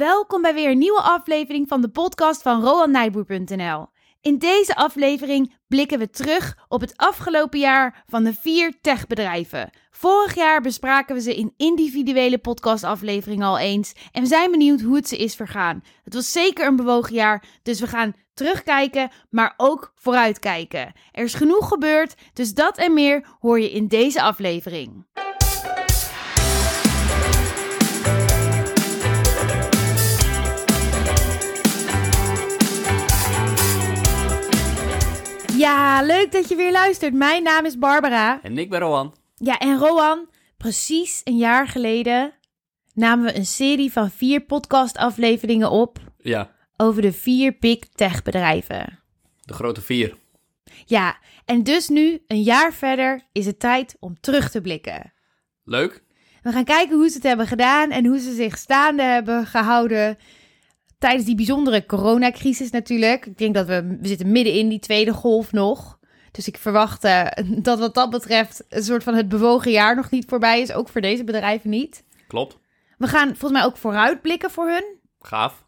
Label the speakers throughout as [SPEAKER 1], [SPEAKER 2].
[SPEAKER 1] Welkom bij weer een nieuwe aflevering van de podcast van RolandNijboer.nl. In deze aflevering blikken we terug op het afgelopen jaar van de vier techbedrijven. Vorig jaar bespraken we ze in individuele podcastafleveringen al eens en we zijn benieuwd hoe het ze is vergaan. Het was zeker een bewogen jaar, dus we gaan terugkijken, maar ook vooruitkijken. Er is genoeg gebeurd, dus dat en meer hoor je in deze aflevering. Ja, leuk dat je weer luistert. Mijn naam is Barbara.
[SPEAKER 2] En ik ben Rowan.
[SPEAKER 1] Ja, en Rowan, precies een jaar geleden namen we een serie van vier podcastafleveringen op
[SPEAKER 2] Ja,
[SPEAKER 1] over de vier big tech bedrijven.
[SPEAKER 2] de grote vier.
[SPEAKER 1] Ja, en dus nu, een jaar verder, is het tijd om terug te blikken.
[SPEAKER 2] Leuk.
[SPEAKER 1] We gaan kijken hoe ze het hebben gedaan en hoe ze zich staande hebben gehouden tijdens die bijzondere coronacrisis natuurlijk. Ik denk dat we, we zitten midden in die tweede golf nog. Dus ik verwacht eh, dat wat dat betreft een soort van het bewogen jaar nog niet voorbij is. Ook voor deze bedrijven niet.
[SPEAKER 2] Klopt.
[SPEAKER 1] We gaan volgens mij ook vooruitblikken voor hun.
[SPEAKER 2] Gaaf.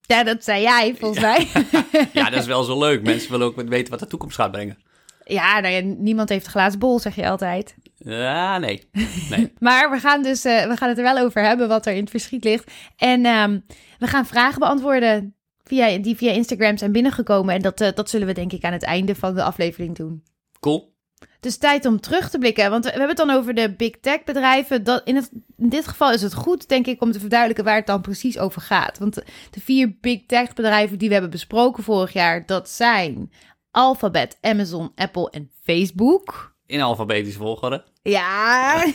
[SPEAKER 1] Ja, dat zei jij volgens mij.
[SPEAKER 2] Ja, dat is wel zo leuk. Mensen willen ook weten wat de toekomst gaat brengen.
[SPEAKER 1] ja, nou ja, niemand heeft een glazen bol, zeg je altijd.
[SPEAKER 2] Ja, nee. Nee.
[SPEAKER 1] Maar we gaan, dus, eh, we gaan het er wel over hebben wat er in het verschiet ligt. En ehm, we gaan vragen beantwoorden via, die via Instagram zijn binnengekomen. En dat, eh, dat zullen we denk ik aan het einde van de aflevering doen.
[SPEAKER 2] Cool.
[SPEAKER 1] Dus tijd om terug te blikken. Want we hebben het dan over de big tech bedrijven. Dat in, het, in dit geval is het goed, denk ik, om te verduidelijken waar het dan precies over gaat. Want de vier big tech bedrijven die we hebben besproken vorig jaar, dat zijn Alphabet, Amazon, Apple en Facebook.
[SPEAKER 2] In alfabetische volgorde.
[SPEAKER 1] Ja.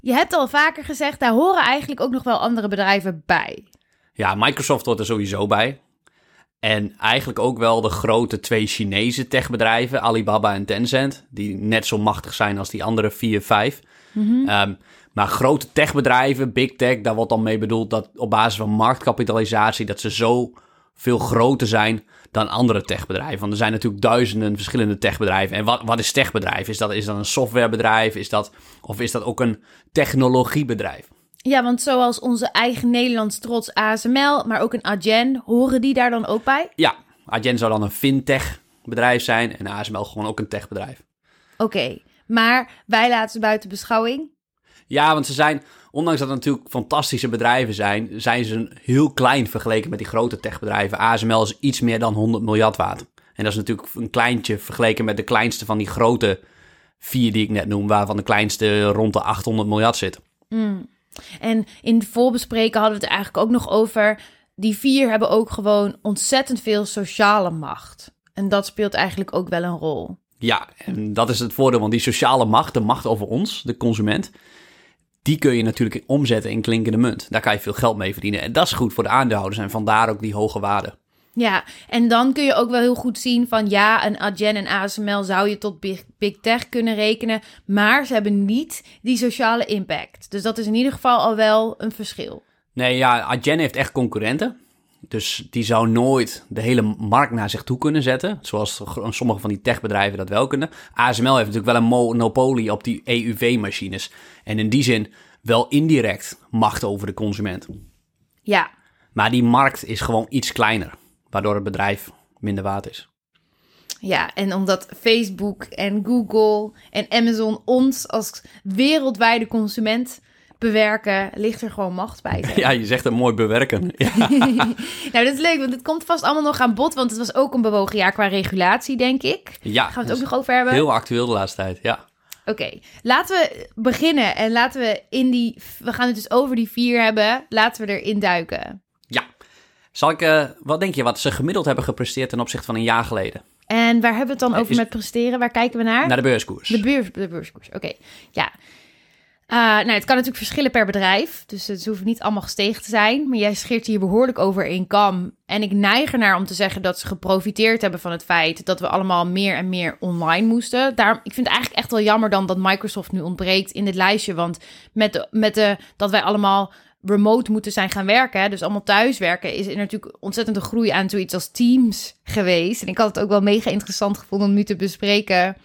[SPEAKER 1] Je hebt al vaker gezegd, daar horen eigenlijk ook nog wel andere bedrijven bij.
[SPEAKER 2] Ja, Microsoft hoort er sowieso bij. En eigenlijk ook wel de grote twee Chinese techbedrijven, Alibaba en Tencent, die net zo machtig zijn als die andere vier, vijf. Ehm, maar grote techbedrijven, big tech, daar wordt dan mee bedoeld dat op basis van marktkapitalisatie, dat ze zo veel groter zijn dan andere techbedrijven. Want er zijn natuurlijk duizenden verschillende techbedrijven. En wat, wat is techbedrijf? Is dat, is dat een softwarebedrijf? Is dat, of is dat ook een technologiebedrijf?
[SPEAKER 1] Ja, want zoals onze eigen Nederlands trots ASML, maar ook een Adyen, horen die daar dan ook bij?
[SPEAKER 2] Ja, Adyen zou dan een fintech bedrijf zijn en ASML gewoon ook een techbedrijf.
[SPEAKER 1] Oké, maar wij laten ze buiten beschouwing.
[SPEAKER 2] Ja, want ze zijn, ondanks dat het natuurlijk fantastische bedrijven zijn, zijn ze heel klein vergeleken met die grote techbedrijven. ASML is iets meer dan 100 miljard waard. En dat is natuurlijk een kleintje vergeleken met de kleinste van die grote vier die ik net noem, waarvan de kleinste rond de 800 miljard zit.
[SPEAKER 1] En in de voorbespreken hadden we het eigenlijk ook nog over. Die vier hebben ook gewoon ontzettend veel sociale macht. En dat speelt eigenlijk ook wel een rol.
[SPEAKER 2] Ja, en dat is het voordeel, want die sociale macht, de macht over ons, de consument, die kun je natuurlijk omzetten in klinkende munt. Daar kan je veel geld mee verdienen. En dat is goed voor de aandeelhouders en vandaar ook die hoge waarde.
[SPEAKER 1] Ja, en dan kun je ook wel heel goed zien van ja, een Adyen en ASML zou je tot big, big tech kunnen rekenen, maar ze hebben niet die sociale impact. Dus dat is in ieder geval al wel een verschil.
[SPEAKER 2] Nee, ja, Adyen heeft echt concurrenten. Dus die zou nooit de hele markt naar zich toe kunnen zetten. Zoals sommige van die techbedrijven dat wel kunnen. ASML heeft natuurlijk wel een monopolie op die EUV-machines. En in die zin wel indirect macht over de consument.
[SPEAKER 1] Ja,
[SPEAKER 2] Maar die markt is gewoon iets kleiner. Waardoor het bedrijf minder waard is.
[SPEAKER 1] ja, en omdat Facebook en Google en Amazon ons als wereldwijde consument bewerken, ligt er gewoon macht bij.
[SPEAKER 2] Ja, je zegt het mooi bewerken. Ja,
[SPEAKER 1] nou, dat is leuk, want het komt vast allemaal nog aan bod, want het was ook een bewogen jaar qua regulatie, denk ik.
[SPEAKER 2] ja
[SPEAKER 1] Gaan we het
[SPEAKER 2] dus
[SPEAKER 1] ook nog over hebben?
[SPEAKER 2] heel actueel de laatste tijd. Ja.
[SPEAKER 1] Oké, laten we beginnen en laten we in die. We gaan het dus over die vier hebben. Laten we erin duiken.
[SPEAKER 2] ja. Zal ik, eh, wat denk je, wat ze gemiddeld hebben gepresteerd ten opzichte van een jaar geleden?
[SPEAKER 1] En waar hebben we het dan
[SPEAKER 2] Eh,
[SPEAKER 1] over
[SPEAKER 2] is-
[SPEAKER 1] met presteren? Waar kijken we naar?
[SPEAKER 2] Naar de beurskoers.
[SPEAKER 1] De, beurs, de beurskoers. Oké, ja. Eh, nou, het kan natuurlijk verschillen per bedrijf. Dus het hoeft niet allemaal gestegen te zijn. Maar jij scheert hier behoorlijk over in kam. En ik neig ernaar om te zeggen dat ze geprofiteerd hebben van het feit dat we allemaal meer en meer online moesten. Ik vind het eigenlijk echt wel jammer dan dat Microsoft nu ontbreekt in dit lijstje. Want met, de, met de, dat wij allemaal remote moeten zijn gaan werken, dus allemaal thuiswerken, is er natuurlijk ontzettend een groei aan zoiets als Teams geweest. En ik had het ook wel mega interessant gevonden om nu te bespreken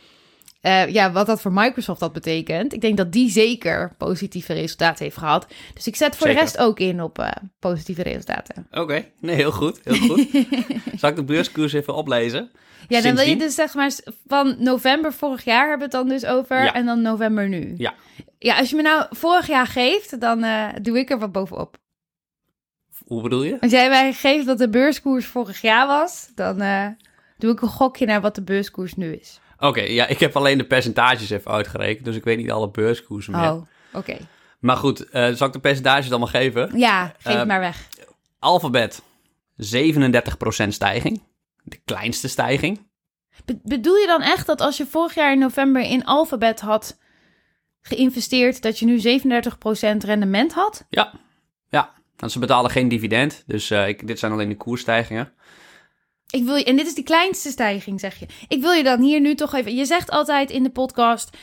[SPEAKER 1] eh, ja, wat dat voor Microsoft dat betekent. Ik denk dat die zeker positieve resultaten heeft gehad. Dus ik zet voor de rest ook in op eh, positieve resultaten.
[SPEAKER 2] Oké, nee, heel goed, heel goed. Zal ik de beurskoers even oplezen?
[SPEAKER 1] Ja, dan wil je dus zeg maar van november vorig jaar hebben we het dan dus over
[SPEAKER 2] Ja.
[SPEAKER 1] en dan november nu.
[SPEAKER 2] Ja.
[SPEAKER 1] Ja, als je me nou vorig jaar geeft, dan eh, doe ik er wat bovenop.
[SPEAKER 2] Hoe bedoel je?
[SPEAKER 1] Als jij mij geeft dat de beurskoers vorig jaar was, dan doe ik een gokje naar wat de beurskoers nu is.
[SPEAKER 2] Oké, ja, ik heb alleen de percentages even uitgerekend, dus ik weet niet alle beurskoersen meer.
[SPEAKER 1] Oh, oké.
[SPEAKER 2] Maar goed, eh, zal ik de percentages allemaal geven?
[SPEAKER 1] Ja, geef
[SPEAKER 2] Eh,
[SPEAKER 1] het maar weg.
[SPEAKER 2] Alphabet, 37% stijging. De kleinste stijging.
[SPEAKER 1] Be- bedoel je dan echt dat als je vorig jaar in november in Alphabet had geïnvesteerd, dat je nu 37% rendement had?
[SPEAKER 2] Ja, ja. Want ze betalen geen dividend, dus eh, ik, dit zijn alleen de koersstijgingen.
[SPEAKER 1] Ik wil je, en dit is de kleinste stijging, zeg je. Ik wil je dan hier nu toch even. Je zegt altijd in de podcast.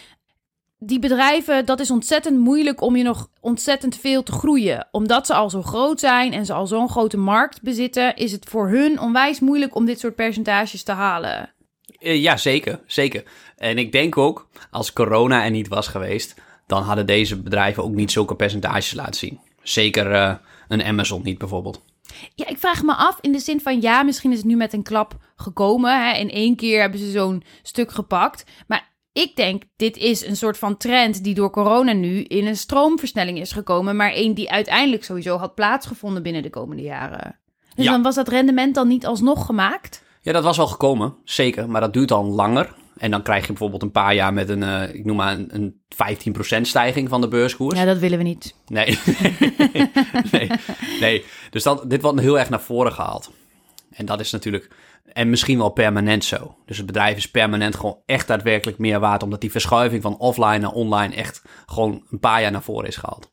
[SPEAKER 1] Die bedrijven, dat is ontzettend moeilijk om je nog ontzettend veel te groeien. Omdat ze al zo groot zijn en ze al zo'n grote markt bezitten, is het voor hun onwijs moeilijk om dit soort percentages te halen.
[SPEAKER 2] Eh, ja, zeker, zeker. En ik denk ook, als corona er niet was geweest, dan hadden deze bedrijven ook niet zulke percentages laten zien. Zeker eh, een Amazon niet bijvoorbeeld.
[SPEAKER 1] Ja, ik vraag me af in de zin van ja, misschien is het nu met een klap gekomen. Hè? In één keer hebben ze zo'n stuk gepakt. Maar ik denk, dit is een soort van trend die door corona nu in een stroomversnelling is gekomen. Maar één die uiteindelijk sowieso had plaatsgevonden binnen de komende jaren. Dus
[SPEAKER 2] Ja.
[SPEAKER 1] dan was dat rendement dan niet alsnog gemaakt?
[SPEAKER 2] Ja, dat was wel gekomen, zeker. Maar dat duurt dan langer. En dan krijg je bijvoorbeeld een paar jaar met een, eh, ik noem maar een, een 15% stijging van de beurskoers.
[SPEAKER 1] Ja, dat willen we niet.
[SPEAKER 2] Nee. nee. nee. Dus dat, dit wordt heel erg naar voren gehaald. En dat is natuurlijk, en misschien wel permanent zo. Dus het bedrijf is permanent gewoon echt daadwerkelijk meer waard, omdat die verschuiving van offline naar online echt gewoon een paar jaar naar voren is gehaald.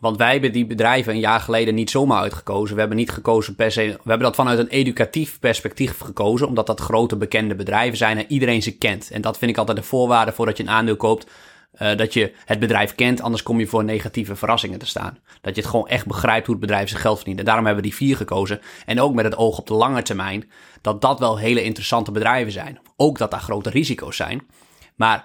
[SPEAKER 2] Want wij hebben die bedrijven een jaar geleden niet zomaar uitgekozen. We hebben niet gekozen per se. We hebben dat vanuit een educatief perspectief gekozen. Omdat dat grote bekende bedrijven zijn en iedereen ze kent. En dat vind ik altijd de voorwaarde voordat je een aandeel koopt. eh, dat je het bedrijf kent, anders kom je voor negatieve verrassingen te staan. Dat je het gewoon echt begrijpt hoe het bedrijf zijn geld verdient. En daarom hebben we die vier gekozen. En ook met het oog op de lange termijn. Dat dat wel hele interessante bedrijven zijn. Ook dat daar grote risico's zijn. Maar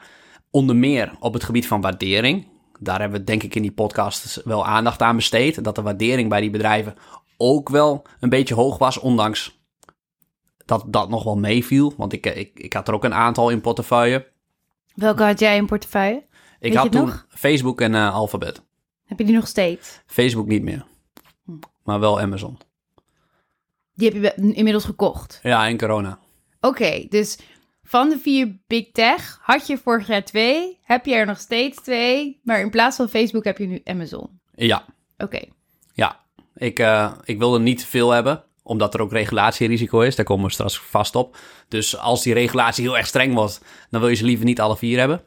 [SPEAKER 2] onder meer op het gebied van waardering. Daar hebben we denk ik in die podcast wel aandacht aan besteed. Dat de waardering bij die bedrijven ook wel een beetje hoog was. Ondanks dat dat nog wel meeviel. Want ik, ik, ik had er ook een aantal in portefeuille.
[SPEAKER 1] Welke had jij in portefeuille?
[SPEAKER 2] Ik had toen
[SPEAKER 1] nog?
[SPEAKER 2] Facebook en eh, Alphabet.
[SPEAKER 1] Heb je die nog steeds?
[SPEAKER 2] Facebook niet meer. Maar wel Amazon.
[SPEAKER 1] Die heb je inmiddels gekocht.
[SPEAKER 2] Ja, en corona.
[SPEAKER 1] Oké, dus van de vier big tech had je vorig jaar twee, heb je er nog steeds twee, maar in plaats van Facebook heb je nu Amazon.
[SPEAKER 2] Ja,
[SPEAKER 1] Oké,
[SPEAKER 2] ja. Ik, eh, ik wilde niet te veel hebben, omdat er ook regulatierisico is. Daar komen we straks vast op. Dus als die regulatie heel erg streng wordt, dan wil je ze liever niet alle vier hebben.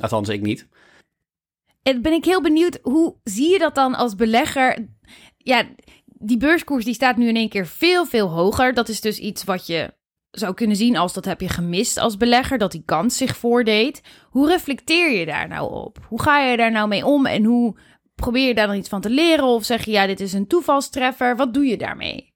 [SPEAKER 2] Althans, ik niet.
[SPEAKER 1] en ben ik heel benieuwd, hoe zie je dat dan als belegger? Ja, die beurskoers die staat nu in één keer veel, veel hoger. Dat is dus iets wat je zou kunnen zien als dat heb je gemist als belegger, dat die kans zich voordeed. Hoe reflecteer je daar nou op? Hoe ga je daar nou mee om en hoe probeer je daar dan iets van te leren? Of zeg je, ja, dit is een toevalstreffer. Wat doe je daarmee?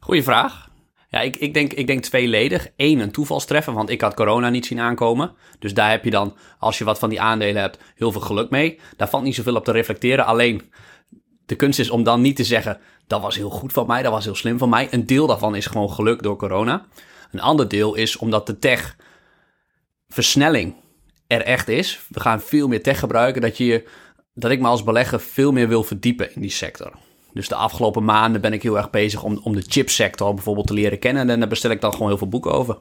[SPEAKER 2] Goeie vraag. Ja, ik, ik, denk, ik denk tweeledig. Eén, een toevalstreffer, want ik had corona niet zien aankomen. Dus daar heb je dan, als je wat van die aandelen hebt, heel veel geluk mee. Daar valt niet zoveel op te reflecteren. Alleen, de kunst is om dan niet te zeggen, dat was heel goed van mij, dat was heel slim van mij. Een deel daarvan is gewoon geluk door corona. Een ander deel is omdat de tech versnelling er echt is. We gaan veel meer tech gebruiken, dat, je, dat ik me als belegger veel meer wil verdiepen in die sector. Dus de afgelopen maanden ben ik heel erg bezig om, om de chipsector bijvoorbeeld te leren kennen. En daar bestel ik dan gewoon heel veel boeken over.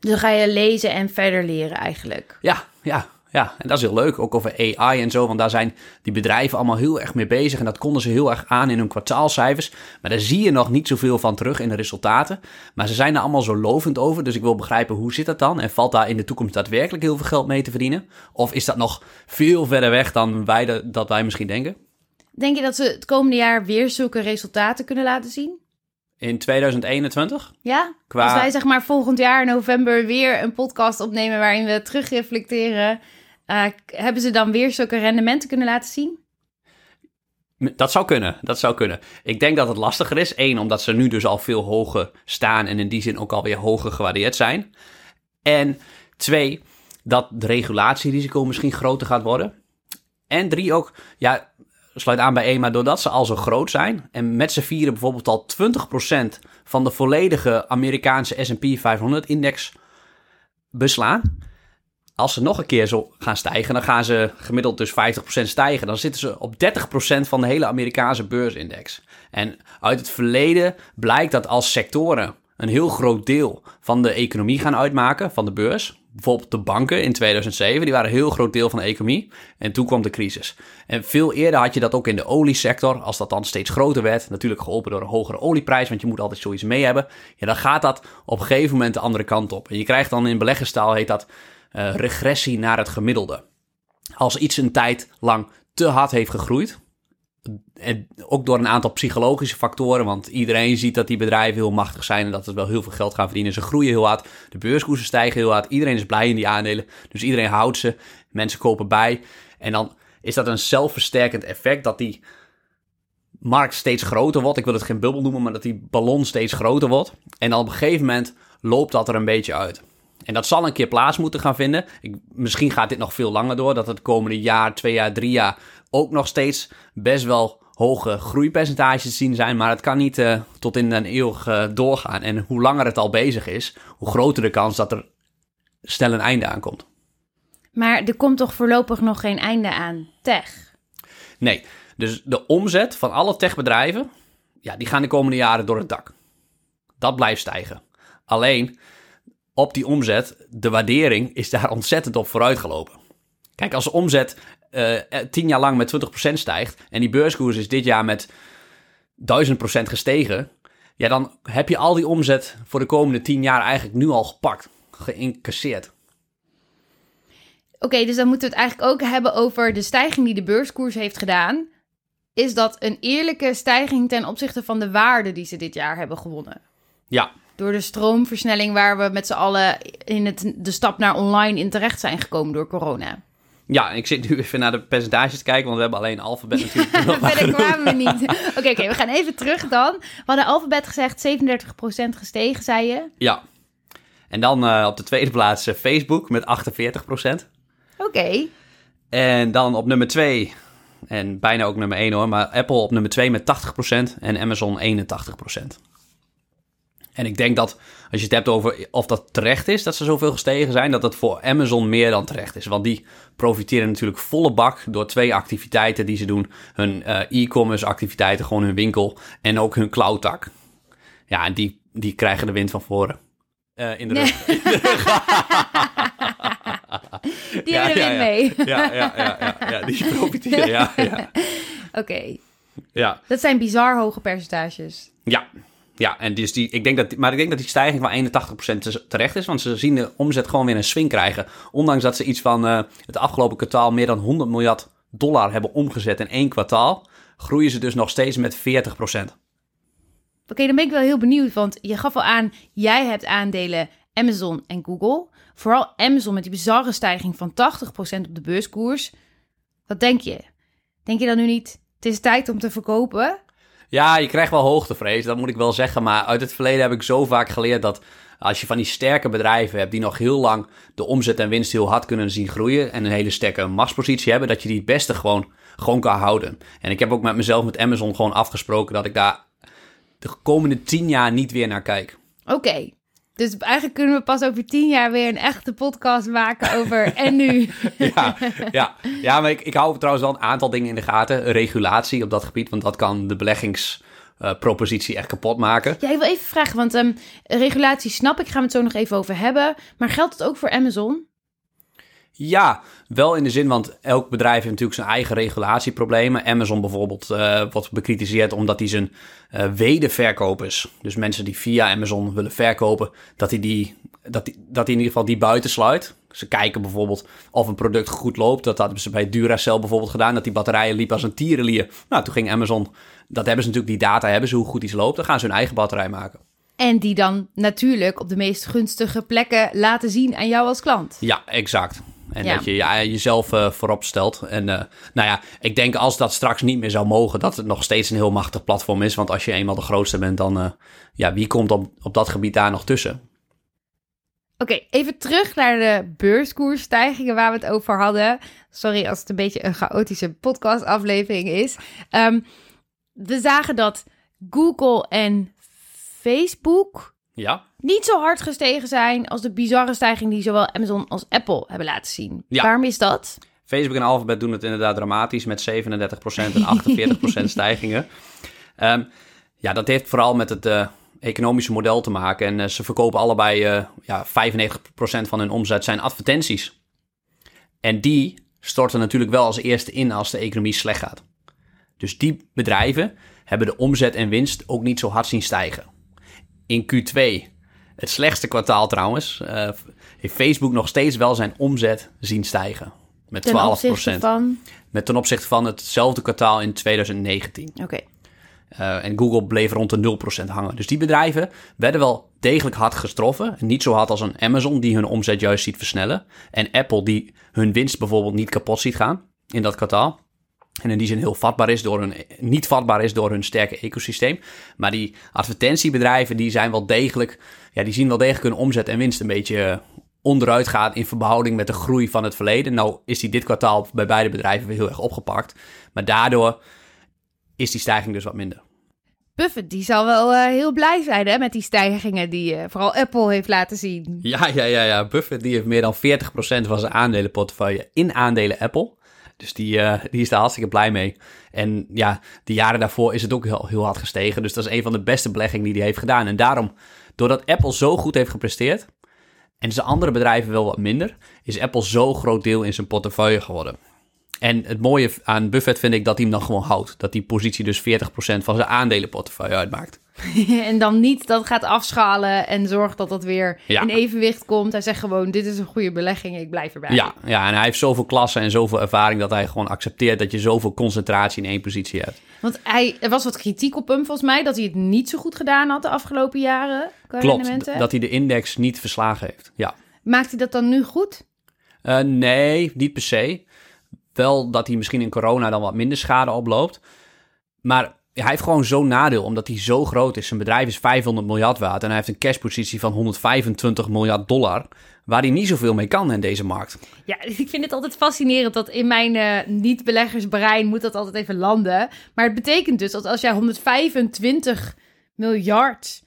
[SPEAKER 1] Dus dan ga je lezen en verder leren eigenlijk.
[SPEAKER 2] Ja, ja, ja. En dat is heel leuk. Ook over AI en zo. Want daar zijn die bedrijven allemaal heel erg mee bezig. En dat konden ze heel erg aan in hun kwartaalcijfers. Maar daar zie je nog niet zoveel van terug in de resultaten. Maar ze zijn er allemaal zo lovend over. Dus ik wil begrijpen hoe zit dat dan? En valt daar in de toekomst daadwerkelijk heel veel geld mee te verdienen? Of is dat nog veel verder weg dan wij de- dat wij misschien denken?
[SPEAKER 1] Denk je dat ze het komende jaar weer zulke resultaten kunnen laten zien?
[SPEAKER 2] In 2021?
[SPEAKER 1] Ja?
[SPEAKER 2] Qua-
[SPEAKER 1] Als wij zeg maar volgend jaar in november weer een podcast opnemen waarin we terugreflecteren, eh, hebben ze dan weer zulke rendementen kunnen laten zien?
[SPEAKER 2] Dat zou kunnen, dat zou kunnen. Ik denk dat het lastiger is. Eén, omdat ze nu dus al veel hoger staan en in die zin ook alweer hoger gewaardeerd zijn. En Twee, dat de regulatierisico misschien groter gaat worden. En drie ook, ja, sluit aan bij maar doordat ze al zo groot zijn en met z'n vieren bijvoorbeeld al 20% van de volledige Amerikaanse S&P 500-index beslaan, als ze nog een keer zo gaan stijgen, dan gaan ze gemiddeld dus 50% stijgen. Dan zitten ze op 30% van de hele Amerikaanse beursindex. En uit het verleden blijkt dat als sectoren een heel groot deel van de economie gaan uitmaken, van de beurs. Bijvoorbeeld de banken in 2007, die waren een heel groot deel van de economie. En toen kwam de crisis. En veel eerder had je dat ook in de oliesector, als dat dan steeds groter werd. Natuurlijk geholpen door een hogere olieprijs, want je moet altijd zoiets mee hebben. Ja, dan gaat dat op een gegeven moment de andere kant op. En je krijgt dan in beleggerstaal, heet dat uh, regressie naar het gemiddelde. Als iets een tijd lang te hard heeft gegroeid, ook door een aantal psychologische factoren, want iedereen ziet dat die bedrijven heel machtig zijn en dat ze wel heel veel geld gaan verdienen. Ze groeien heel hard, de beurskoersen stijgen heel hard, iedereen is blij in die aandelen, dus iedereen houdt ze, mensen kopen bij. En dan is dat een zelfversterkend effect dat die markt steeds groter wordt. Ik wil het geen bubbel noemen, maar dat die ballon steeds groter wordt. En dan op een gegeven moment loopt dat er een beetje uit. En dat zal een keer plaats moeten gaan vinden. Ik, misschien gaat dit nog veel langer door. Dat het komende jaar, twee jaar, drie jaar ook nog steeds best wel hoge groeipercentages zien zijn. Maar het kan niet uh, tot in een eeuwig uh, doorgaan. En hoe langer het al bezig is, hoe groter de kans dat er snel een einde aankomt.
[SPEAKER 1] Maar er komt toch voorlopig nog geen einde aan tech?
[SPEAKER 2] Nee, dus de omzet van alle techbedrijven, ja, die gaan de komende jaren door het dak. Dat blijft stijgen. Alleen op die omzet, de waardering is daar ontzettend op vooruitgelopen. Kijk, als de omzet tien jaar lang met 20% stijgt en die beurskoers is dit jaar met 1000% gestegen, ja, dan heb je al die omzet voor de komende tien jaar eigenlijk nu al gepakt, geïncasseerd.
[SPEAKER 1] Oké, dus dan moeten we het eigenlijk ook hebben over de stijging die de beurskoers heeft gedaan. Is dat een eerlijke stijging ten opzichte van de waarde die ze dit jaar hebben gewonnen?
[SPEAKER 2] Ja,
[SPEAKER 1] door de stroomversnelling waar we met z'n allen in het, de stap naar online in terecht zijn gekomen door corona.
[SPEAKER 2] Ja, ik zit nu even naar de percentages te kijken, want we hebben alleen alfabet natuurlijk.
[SPEAKER 1] Verder kwamen we niet. Oké, oké, we gaan even terug dan. We hadden alfabet gezegd 37% gestegen, zei je?
[SPEAKER 2] Ja. En dan uh, op de tweede plaats uh, Facebook met 48%.
[SPEAKER 1] Oké.
[SPEAKER 2] En dan op nummer 2, en bijna ook nummer 1 hoor, maar Apple op nummer 2 met 80% en Amazon 81%. En ik denk dat als je het hebt over of dat terecht is dat ze zoveel gestegen zijn, dat dat voor Amazon meer dan terecht is. Want die profiteren natuurlijk volle bak door twee activiteiten die ze doen: hun uh, e-commerce activiteiten, gewoon hun winkel en ook hun cloud tak. Ja, en die, die krijgen de wind van voren. Uh, in de rug.
[SPEAKER 1] die ja, hebben er ja, mee.
[SPEAKER 2] Ja, ja, ja, ja, ja, die profiteren, ja. ja.
[SPEAKER 1] Oké. Okay.
[SPEAKER 2] Ja.
[SPEAKER 1] Dat zijn bizar hoge percentages.
[SPEAKER 2] Ja, ja, en dus die, ik denk dat, maar ik denk dat die stijging van 81% terecht is. Want ze zien de omzet gewoon weer een swing krijgen. Ondanks dat ze iets van uh, het afgelopen kwartaal meer dan 100 miljard dollar hebben omgezet in één kwartaal. Groeien ze dus nog steeds met 40%.
[SPEAKER 1] Oké, dan ben ik wel heel benieuwd. Want je gaf al aan, jij hebt aandelen Amazon en Google. Vooral Amazon met die bizarre stijging van 80% op de beurskoers. Wat denk je? Denk je dan nu niet, het is tijd om te verkopen?
[SPEAKER 2] Ja, je krijgt wel hoogtevrees, dat moet ik wel zeggen. Maar uit het verleden heb ik zo vaak geleerd dat als je van die sterke bedrijven hebt die nog heel lang de omzet en winst heel hard kunnen zien groeien en een hele sterke machtspositie hebben, dat je die het beste gewoon, gewoon kan houden. En ik heb ook met mezelf met Amazon gewoon afgesproken dat ik daar de komende tien jaar niet weer naar kijk.
[SPEAKER 1] Oké, dus eigenlijk kunnen we pas over tien jaar weer een echte podcast maken over en nu.
[SPEAKER 2] ja, ja, ja, maar ik, ik hou trouwens wel een aantal dingen in de gaten. Regulatie op dat gebied, want dat kan de beleggingspropositie echt kapot maken.
[SPEAKER 1] Ja, ik wil even vragen, want um, regulatie snap ik, gaan we het zo nog even over hebben. Maar geldt het ook voor Amazon?
[SPEAKER 2] Ja, wel in de zin, want elk bedrijf heeft natuurlijk zijn eigen regulatieproblemen. Amazon bijvoorbeeld uh, wordt bekritiseerd omdat hij zijn uh, wederverkopers, dus mensen die via Amazon willen verkopen, dat hij, die, dat, die, dat hij in ieder geval die buitensluit. Ze kijken bijvoorbeeld of een product goed loopt. Dat hadden ze bij Duracell bijvoorbeeld gedaan, dat die batterijen liepen als een tierenlier. Nou, toen ging Amazon, dat hebben ze natuurlijk, die data hebben ze, hoe goed iets loopt. Dan gaan ze hun eigen batterij maken.
[SPEAKER 1] En die dan natuurlijk op de meest gunstige plekken laten zien aan jou als klant.
[SPEAKER 2] Ja, exact. En dat je ja, jezelf uh, voorop stelt. En uh, nou ja, ik denk als dat straks niet meer zou mogen, dat het nog steeds een heel machtig platform is. Want als je eenmaal de grootste bent, dan uh, ja, wie komt op, op dat gebied daar nog tussen?
[SPEAKER 1] Oké, even terug naar de beurskoersstijgingen waar we het over hadden. Sorry als het een beetje een chaotische podcastaflevering is. Ehm, we zagen dat Google en Facebook
[SPEAKER 2] Ja,
[SPEAKER 1] niet zo hard gestegen zijn als de bizarre stijging die zowel Amazon als Apple hebben laten zien.
[SPEAKER 2] Ja.
[SPEAKER 1] Waarom is dat?
[SPEAKER 2] Facebook en Alphabet doen het inderdaad dramatisch met 37% en 48% stijgingen. Ehm, ja, dat heeft vooral met het eh, economische model te maken. En eh, ze verkopen allebei, eh, ja, 95% van hun omzet zijn advertenties. En die storten natuurlijk wel als eerste in als de economie slecht gaat. Dus die bedrijven hebben de omzet en winst ook niet zo hard zien stijgen. In Q2, het slechtste kwartaal trouwens, eh, heeft Facebook nog steeds wel zijn omzet zien stijgen. Met 12%.
[SPEAKER 1] Ten opzichte van...
[SPEAKER 2] Met ten opzichte van hetzelfde kwartaal in 2019.
[SPEAKER 1] Oké.
[SPEAKER 2] Uh, en Google bleef rond de 0% hangen. Dus die bedrijven werden wel degelijk hard getroffen. Niet zo hard als een Amazon, die hun omzet juist ziet versnellen. En Apple, die hun winst bijvoorbeeld niet kapot ziet gaan in dat kwartaal. En in die zin heel vatbaar is door hun, niet vatbaar is door hun sterke ecosysteem. Maar die advertentiebedrijven, die zijn wel degelijk, ja, die zien wel degelijk hun omzet en winst een beetje onderuit gaan in verhouding met de groei van het verleden. Nou is die dit kwartaal bij beide bedrijven weer heel erg opgepakt. Maar daardoor is die stijging dus wat minder.
[SPEAKER 1] Buffett, die zal wel uh, heel blij zijn hè, met die stijgingen die uh, vooral Apple heeft laten zien.
[SPEAKER 2] Ja, ja, ja, ja. Buffett die heeft meer dan 40% van zijn aandelenportefeuille in aandelen Apple. Dus die, uh, die is daar hartstikke blij mee. En ja, de jaren daarvoor is het ook heel, heel hard gestegen. Dus dat is een van de beste beleggingen die hij heeft gedaan. En daarom, doordat Apple zo goed heeft gepresteerd... en zijn andere bedrijven wel wat minder... is Apple zo groot deel in zijn portefeuille geworden. En het mooie aan Buffett vind ik dat hij hem dan gewoon houdt. Dat die positie dus 40% van zijn aandelenportefeuille uitmaakt.
[SPEAKER 1] en dan niet dat gaat afschalen en zorgt dat dat weer ja. in evenwicht komt. Hij zegt gewoon, dit is een goede belegging, ik blijf erbij.
[SPEAKER 2] Ja, ja, en hij heeft zoveel klassen en zoveel ervaring... dat hij gewoon accepteert dat je zoveel concentratie in één positie hebt.
[SPEAKER 1] Want hij, er was wat kritiek op hem volgens mij... dat hij het niet zo goed gedaan had de afgelopen jaren.
[SPEAKER 2] Klopt, dat hij de index niet verslagen heeft, ja.
[SPEAKER 1] Maakt hij dat dan nu goed?
[SPEAKER 2] Uh, nee, niet per se. Wel dat hij misschien in corona dan wat minder schade oploopt. Maar hij heeft gewoon zo'n nadeel, omdat hij zo groot is. Zijn bedrijf is 500 miljard waard en hij heeft een cashpositie van 125 miljard dollar. Waar hij niet zoveel mee kan in deze markt.
[SPEAKER 1] Ja, ik vind het altijd fascinerend dat in mijn uh, niet-beleggersbrein moet dat altijd even landen. Maar het betekent dus dat als jij 125 miljard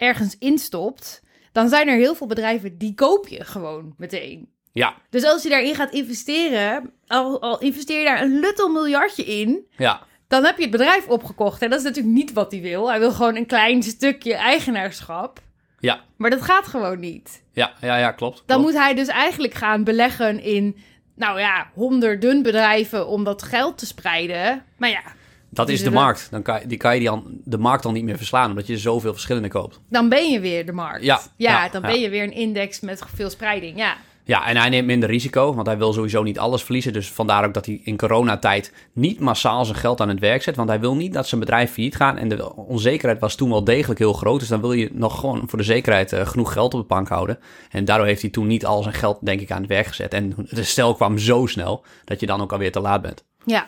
[SPEAKER 1] ergens instopt, dan zijn er heel veel bedrijven die koop je gewoon meteen.
[SPEAKER 2] Ja.
[SPEAKER 1] Dus als je daarin gaat investeren, al, al investeer je daar een luttel miljardje in,
[SPEAKER 2] ja.
[SPEAKER 1] dan heb je het bedrijf opgekocht. En dat is natuurlijk niet wat hij wil. Hij wil gewoon een klein stukje eigenaarschap.
[SPEAKER 2] Ja.
[SPEAKER 1] Maar dat gaat gewoon niet.
[SPEAKER 2] Ja, ja, ja klopt.
[SPEAKER 1] Dan
[SPEAKER 2] klopt.
[SPEAKER 1] moet hij dus eigenlijk gaan beleggen in, nou ja, honderden bedrijven om dat geld te spreiden. Maar ja.
[SPEAKER 2] Dat is de markt. Dan kan, die kan je die de markt dan niet meer verslaan, omdat je zoveel verschillende koopt.
[SPEAKER 1] Dan ben je weer de markt.
[SPEAKER 2] Ja,
[SPEAKER 1] ja,
[SPEAKER 2] ja
[SPEAKER 1] dan
[SPEAKER 2] ja.
[SPEAKER 1] ben je weer een index met veel spreiding. Ja.
[SPEAKER 2] Ja, en hij neemt minder risico, want hij wil sowieso niet alles verliezen. Dus vandaar ook dat hij in coronatijd niet massaal zijn geld aan het werk zet. Want hij wil niet dat zijn bedrijf failliet gaat. En de onzekerheid was toen wel degelijk heel groot. Dus dan wil je nog gewoon voor de zekerheid uh, genoeg geld op de bank houden. En daardoor heeft hij toen niet al zijn geld, denk ik, aan het werk gezet. En het stel kwam zo snel dat je dan ook alweer te laat bent.
[SPEAKER 1] Ja.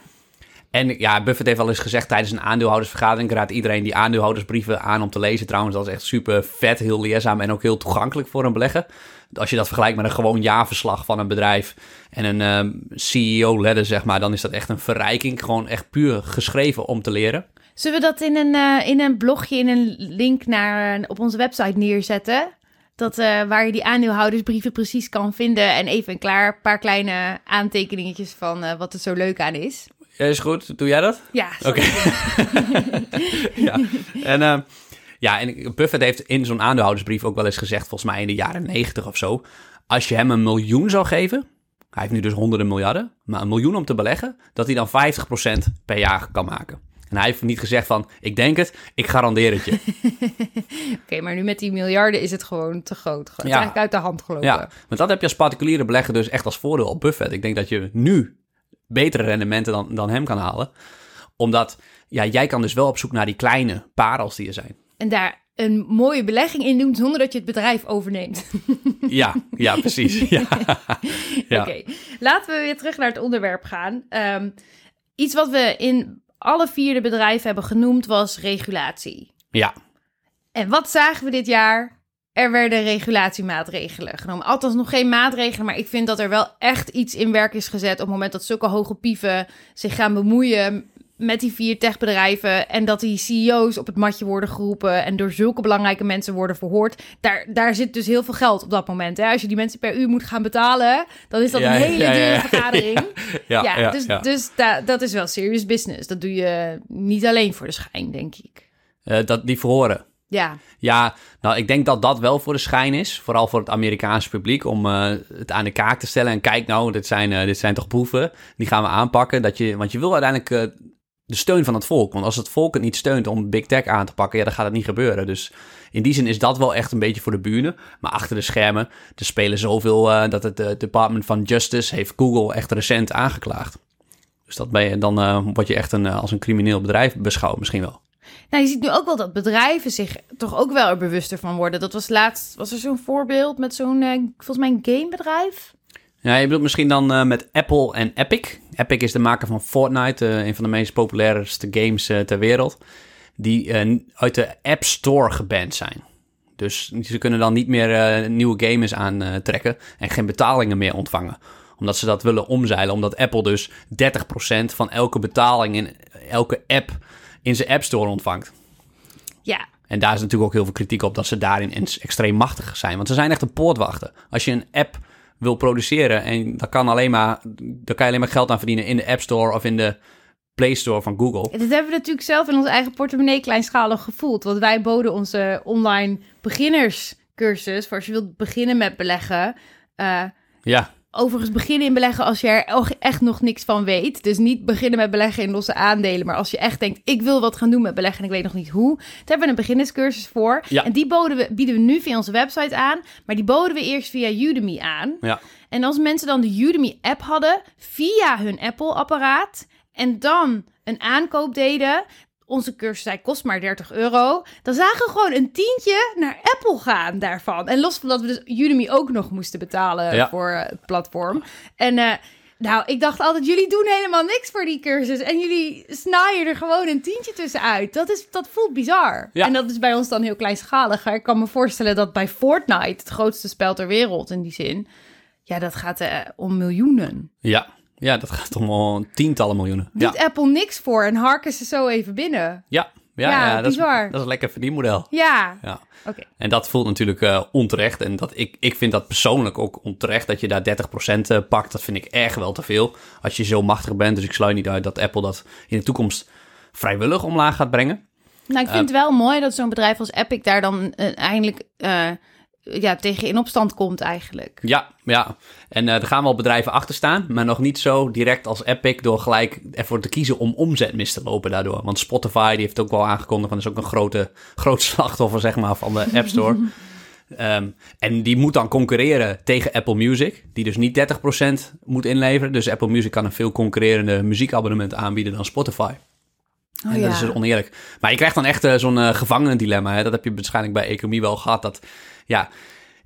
[SPEAKER 2] En ja, Buffett heeft al eens gezegd tijdens een aandeelhoudersvergadering... ik raad iedereen die aandeelhoudersbrieven aan om te lezen trouwens. Dat is echt super vet, heel leerzaam en ook heel toegankelijk voor een belegger. Als je dat vergelijkt met een gewoon jaarverslag van een bedrijf... en een um, CEO-letter, zeg maar... dan is dat echt een verrijking. Gewoon echt puur geschreven om te leren.
[SPEAKER 1] Zullen we dat in een, uh, in een blogje, in een link naar, uh, op onze website neerzetten? Dat, uh, waar je die aandeelhoudersbrieven precies kan vinden... en even een klaar, paar kleine aantekeningetjes van wat er zo leuk aan is.
[SPEAKER 2] Ja, is goed. Doe jij dat?
[SPEAKER 1] Ja.
[SPEAKER 2] Oké. Okay. ja. En, uh, ja, en Buffett heeft in zo'n aandeelhoudersbrief ook wel eens gezegd, volgens mij in de jaren negentig of zo, als je hem een miljoen zou geven, hij heeft nu dus honderden miljarden, maar een miljoen om te beleggen, dat hij dan 50% per jaar kan maken. En hij heeft niet gezegd van, ik denk het, ik garandeer het je.
[SPEAKER 1] Oké, okay, maar nu met die miljarden is het gewoon te groot. Het is eigenlijk uit de hand gelopen.
[SPEAKER 2] Ja, want dat heb je als particuliere belegger dus echt als voordeel op Buffett. Ik denk dat je nu betere rendementen dan, dan hem kan halen. Omdat ja, jij kan dus wel op zoek naar die kleine parels die er zijn.
[SPEAKER 1] En daar een mooie belegging in doen zonder dat je het bedrijf overneemt.
[SPEAKER 2] Ja, ja precies. Ja.
[SPEAKER 1] ja. Oké, okay. laten we weer terug naar het onderwerp gaan. Um, iets wat we in alle vier de bedrijven hebben genoemd was regulatie.
[SPEAKER 2] Ja.
[SPEAKER 1] En wat zagen we dit jaar? Er werden regulatiemaatregelen genomen. Althans, nog geen maatregelen, maar ik vind dat er wel echt iets in werk is gezet op het moment dat zulke hoge pieven zich gaan bemoeien met die vier techbedrijven en dat die CEO's op het matje worden geroepen en door zulke belangrijke mensen worden verhoord. Daar, daar zit dus heel veel geld op dat moment. Hè? Als je die mensen per uur moet gaan betalen, dan is dat
[SPEAKER 2] Ja,
[SPEAKER 1] een hele
[SPEAKER 2] ja,
[SPEAKER 1] dure
[SPEAKER 2] ja.
[SPEAKER 1] vergadering.
[SPEAKER 2] Ja,
[SPEAKER 1] dus, dus da- dat is wel serious business. Dat doe je niet alleen voor de schijn, denk ik.
[SPEAKER 2] Eh, dat, die verhoren.
[SPEAKER 1] Ja,
[SPEAKER 2] Ja, nou, ik denk dat dat wel voor de schijn is. Vooral voor het Amerikaanse publiek. Om eh, het aan de kaak te stellen. En kijk nou, dit zijn, eh, dit zijn toch boeven. Die gaan we aanpakken. Dat je, want je wil uiteindelijk eh, de steun van het volk. Want als het volk het niet steunt om Big Tech aan te pakken... ja, dan gaat het niet gebeuren. Dus in die zin is dat wel echt een beetje voor de buren. Maar achter de schermen, er spelen zoveel... dat het Department van Justice heeft Google echt recent aangeklaagd. Dus dat ben je, dan word je echt een, als een crimineel bedrijf beschouwd misschien wel.
[SPEAKER 1] Nou je ziet nu ook wel dat bedrijven zich toch ook wel er bewuster van worden. Dat was laatst, was er zo'n voorbeeld met zo'n, eh, volgens mij een gamebedrijf?
[SPEAKER 2] Ja, je bedoelt misschien dan eh, met Apple en Epic. Epic is de maker van Fortnite, eh, een van de meest populairste games ter wereld. Die uit de App Store geband zijn. Dus ze kunnen dan niet meer nieuwe games aantrekken en geen betalingen meer ontvangen. Omdat ze dat willen omzeilen. Omdat Apple dus 30% van elke betaling in elke app in zijn App Store ontvangt.
[SPEAKER 1] Ja,
[SPEAKER 2] En daar is natuurlijk ook heel veel kritiek op dat ze daarin extreem machtig zijn. Want ze zijn echt een poortwachter. Als je een app wil produceren en dat kan alleen maar, daar kan je alleen maar geld aan verdienen in de App Store of in de Play Store van Google.
[SPEAKER 1] dit hebben we natuurlijk zelf in onze eigen portemonnee kleinschalig gevoeld. Want wij boden onze online beginnerscursus voor als je wilt beginnen met beleggen. Eh,
[SPEAKER 2] Ja,
[SPEAKER 1] Overigens beginnen in beleggen als je er echt nog niks van weet. Dus niet beginnen met beleggen in losse aandelen. Maar als je echt denkt, ik wil wat gaan doen met beleggen en ik weet nog niet hoe. Daar hebben we een beginnerscursus voor.
[SPEAKER 2] Ja.
[SPEAKER 1] En die boden we, bieden we nu via onze website aan. Maar die boden we eerst via Udemy aan.
[SPEAKER 2] ja.
[SPEAKER 1] En als mensen dan de Udemy-app hadden via hun Apple-apparaat en dan een aankoop deden, onze cursus hij kost maar 30 euro, dan zagen we gewoon een tientje naar Apple gaan daarvan. En los van dat we dus Udemy ook nog moesten betalen
[SPEAKER 2] Ja.
[SPEAKER 1] voor eh, het platform. En eh, nou, ik dacht altijd, jullie doen helemaal niks voor die cursus en jullie snaaien er gewoon een tientje tussenuit. Dat, is, dat voelt bizar.
[SPEAKER 2] Ja.
[SPEAKER 1] En dat is bij ons dan heel kleinschalig. Ik kan me voorstellen dat bij Fortnite, het grootste spel ter wereld in die zin, ja, dat gaat eh, om miljoenen.
[SPEAKER 2] Ja, ja dat gaat om al tientallen miljoenen. Ja,
[SPEAKER 1] Doet Apple niks voor en harken ze zo even binnen.
[SPEAKER 2] ja, ja,
[SPEAKER 1] Ja,
[SPEAKER 2] ja, dat, is, dat is een lekker verdienmodel.
[SPEAKER 1] Ja,
[SPEAKER 2] Ja.
[SPEAKER 1] oké.
[SPEAKER 2] En dat voelt natuurlijk eh, onterecht. En dat, ik, ik vind dat persoonlijk ook onterecht dat je daar 30% eh, pakt. Dat vind ik erg wel te veel als je zo machtig bent. Dus ik sluit niet uit dat Apple dat in de toekomst vrijwillig omlaag gaat brengen.
[SPEAKER 1] Nou, ik vind het wel mooi dat zo'n bedrijf als Epic daar dan eh, eindelijk eh, ja, tegen in opstand komt eigenlijk.
[SPEAKER 2] Ja, ja. En eh, er gaan wel bedrijven achter staan, maar nog niet zo direct als Epic door gelijk ervoor te kiezen om omzet mis te lopen daardoor. Want Spotify die heeft ook wel aangekondigd, van is ook een grote, groot slachtoffer zeg maar van de App Store. Ehm, en die moet dan concurreren tegen Apple Music, die dus niet 30% moet inleveren. Dus Apple Music kan een veel concurrerende muziekabonnement aanbieden dan Spotify.
[SPEAKER 1] Oh,
[SPEAKER 2] en dat is dus oneerlijk. Maar je krijgt dan echt eh, zo'n eh gevangenendilemma. Hè? Dat heb je waarschijnlijk bij economie wel gehad. Dat ja,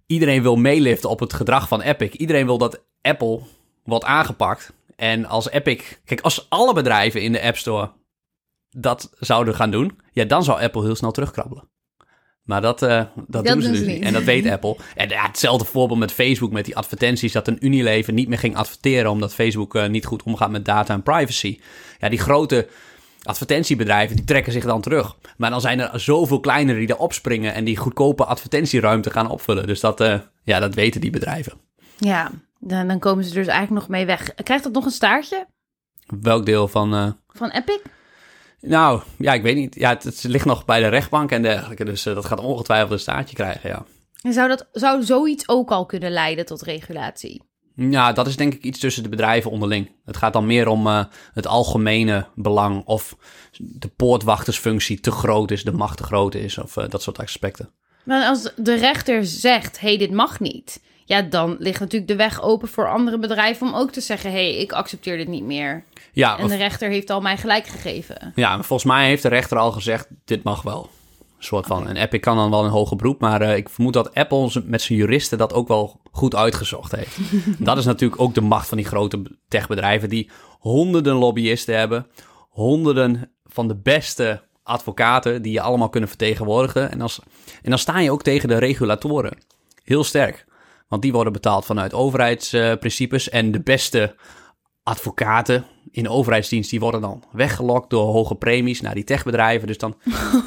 [SPEAKER 2] iedereen wil meeliften op het gedrag van Epic. Iedereen wil dat Apple wordt aangepakt. En als Epic... Kijk, als alle bedrijven in de App Store dat zouden gaan doen... Ja, dan zou Apple heel snel terugkrabbelen. Maar dat, eh, dat, doen ze dus niet. En dat weet Apple. En ja, hetzelfde voorbeeld met Facebook, met die advertenties... dat een Unilever niet meer ging adverteren... omdat Facebook eh, niet goed omgaat met data en privacy. Ja, die grote advertentiebedrijven die trekken zich dan terug. Maar dan zijn er zoveel kleinere die erop springen en die goedkope advertentieruimte gaan opvullen. Dus dat, eh, ja, dat weten die bedrijven.
[SPEAKER 1] Ja, dan, dan komen ze dus eigenlijk nog mee weg. Krijgt dat nog een staartje
[SPEAKER 2] Welk deel van. eh,
[SPEAKER 1] van Epic?
[SPEAKER 2] nou, ja, ik weet niet. Ja, het, het ligt nog bij de rechtbank en dergelijke. Dus eh, dat gaat ongetwijfeld een staartje krijgen, ja.
[SPEAKER 1] En zou, dat, zou zoiets ook al kunnen leiden tot regulatie?
[SPEAKER 2] Ja, dat is denk ik iets tussen de bedrijven onderling. Het gaat dan meer om eh, het algemene belang of de poortwachtersfunctie te groot is, de macht te groot is of eh, dat soort aspecten.
[SPEAKER 1] Maar als de rechter zegt, hé, hey, dit mag niet... Ja, dan ligt natuurlijk de weg open voor andere bedrijven om ook te zeggen... hé, hey, ik accepteer dit niet meer.
[SPEAKER 2] Ja,
[SPEAKER 1] En de rechter heeft al mij gelijk gegeven.
[SPEAKER 2] Ja, volgens mij heeft de rechter al gezegd, dit mag wel. Een soort van. En Epic kan dan wel een hoger beroep, maar eh, ik vermoed dat Apple met zijn juristen dat ook wel goed uitgezocht heeft. dat is natuurlijk ook de macht van die grote techbedrijven die honderden lobbyisten hebben, honderden van de beste advocaten die je allemaal kunnen vertegenwoordigen. En, als, en dan sta je ook tegen de regulatoren. Heel sterk. Want die worden betaald vanuit overheidsprincipes. en de beste advocaten in de overheidsdienst, die worden dan weggelokt door hoge premies naar die techbedrijven. Dus dan...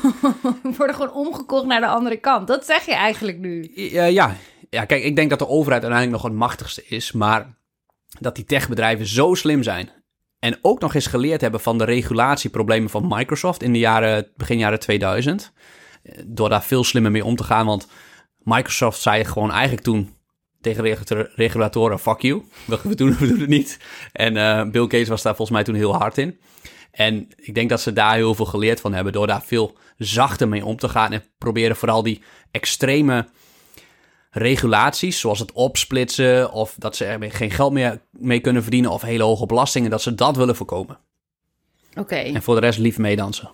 [SPEAKER 1] worden gewoon omgekocht naar de andere kant. Dat zeg je eigenlijk nu.
[SPEAKER 2] Ja, ja. ja, kijk, ik denk dat de overheid uiteindelijk nog het machtigste is. Maar dat die techbedrijven zo slim zijn en ook nog eens geleerd hebben van de regulatieproblemen van Microsoft in de jaren, begin jaren 2000. Door daar veel slimmer mee om te gaan. Want Microsoft zei gewoon eigenlijk toen tegen regulatoren: fuck you. We doen, we doen het niet. En uh, Bill Gates was daar volgens mij toen heel hard in. En ik denk dat ze daar heel veel geleerd van hebben. Door daar veel zachter mee om te gaan. En proberen vooral die extreme regulaties, zoals het opsplitsen of dat ze er geen geld meer mee kunnen verdienen of hele hoge belastingen, dat ze dat willen voorkomen.
[SPEAKER 1] Oké.
[SPEAKER 2] En voor de rest lief meedansen.